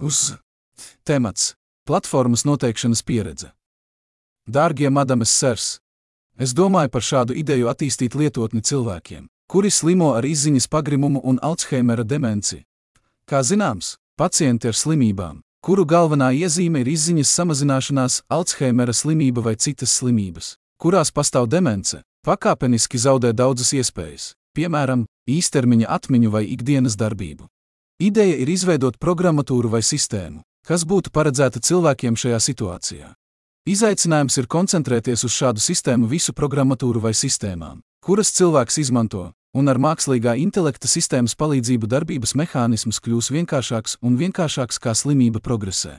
Uz temats - platformas noteikšanas pieredze. Dārgie madames sers, es domāju par šādu ideju attīstīt lietotni cilvēkiem, kuri slimo ar izziņas pagrimumu un Alzheimera demenci. Kā zināms, pacienti ar slimībām, kuru galvenā iezīme ir izziņas samazināšanās, Alzheimera slimība vai citas slimības, kurās pastāv demence, pakāpeniski zaudē daudzas iespējas, piemēram, īstermiņa atmiņu vai ikdienas darbību. Ideja ir izveidot programmatūru vai sistēmu, kas būtu paredzēta cilvēkiem šajā situācijā. Izaicinājums ir koncentrēties uz šādu sistēmu visu programmatūru vai sistēmām, kuras cilvēks izmanto, un ar mākslīgā intelekta sistēmas palīdzību darbības mehānisms kļūs vienkāršāks un vienkāršāks kā slimība progresē.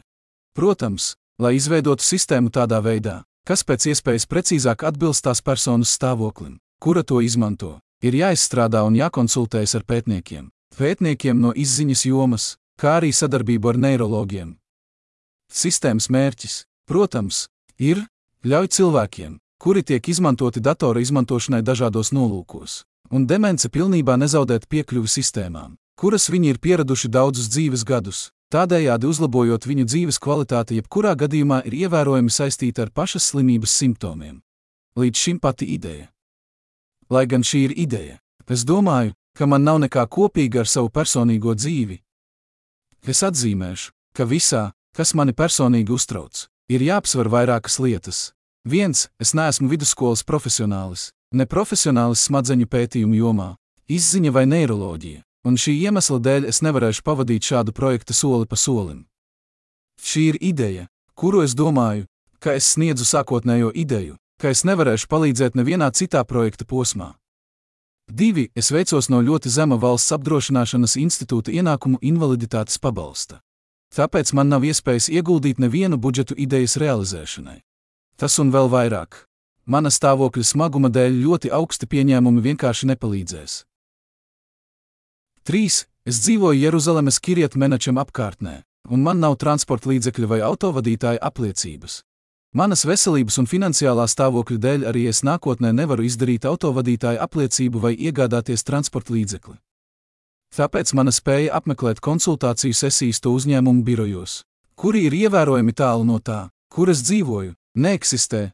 Protams, lai izveidotu sistēmu tādā veidā, kas pēc iespējas precīzāk atbilst tās personas stāvoklim, kura to izmanto, ir jāizstrādā un jākonsultējas ar pētniekiem, pētniekiem no izziņas jomas, kā arī sadarbību ar neiroloģiem. Sistēmas mērķis, protams, ir ļauj cilvēkiem, kuri tiek izmantoti datora izmantošanai dažādos nolūkos, un demence pilnībā nezaudēt piekļuvi sistēmām, kuras viņi ir pieraduši daudzus dzīves gadus, tādējādi uzlabojot viņu dzīves kvalitāti, jebkurā gadījumā ir ievērojami saistīta ar pašas slimības simptomiem. Līdz šim pati ideja. Lai gan šī ir ideja, es domāju, ka man nav nekā kopīga ar savu personīgo dzīvi. Es atzīmēšu, ka visā, kas mani personīgi uztrauc, ir jāapsver vairākas lietas. Viens, es neesmu vidusskolas profesionālis, ne profesionālis smadzeņu pētījumu jomā, izziņa vai neiroloģija, un šī iemesla dēļ es nevarēšu pavadīt šādu projektu soli pa solim. Šī ir ideja, kuru es domāju, ka es sniedzu sākotnējo ideju, ka es nevarēšu palīdzēt nevienā citā projekta posmā. Divi, es veicos no ļoti zema valsts apdrošināšanas institūta ienākumu invaliditātes pabalsta. Tāpēc man nav iespējas ieguldīt nevienu budžetu idejas realizēšanai. Tas un vēl vairāk. Mana stāvokļa smaguma dēļ ļoti augsti pieņēmumi vienkārši nepalīdzēs. 3. Es dzīvoju Jeruzalemes Kirjat Menačam apkārtnē, un man nav transporta līdzekļa vai autovadītāja apliecības. Manas veselības un finansiālā stāvokļa dēļ arī es nākotnē nevaru izdarīt autovadītāja apliecību vai iegādāties transporta līdzekli. Tāpēc mana spēja apmeklēt konsultāciju sesijas to uzņēmumu birojos, kuri ir ievērojami tālu no tā, kur es dzīvoju, neeksistē,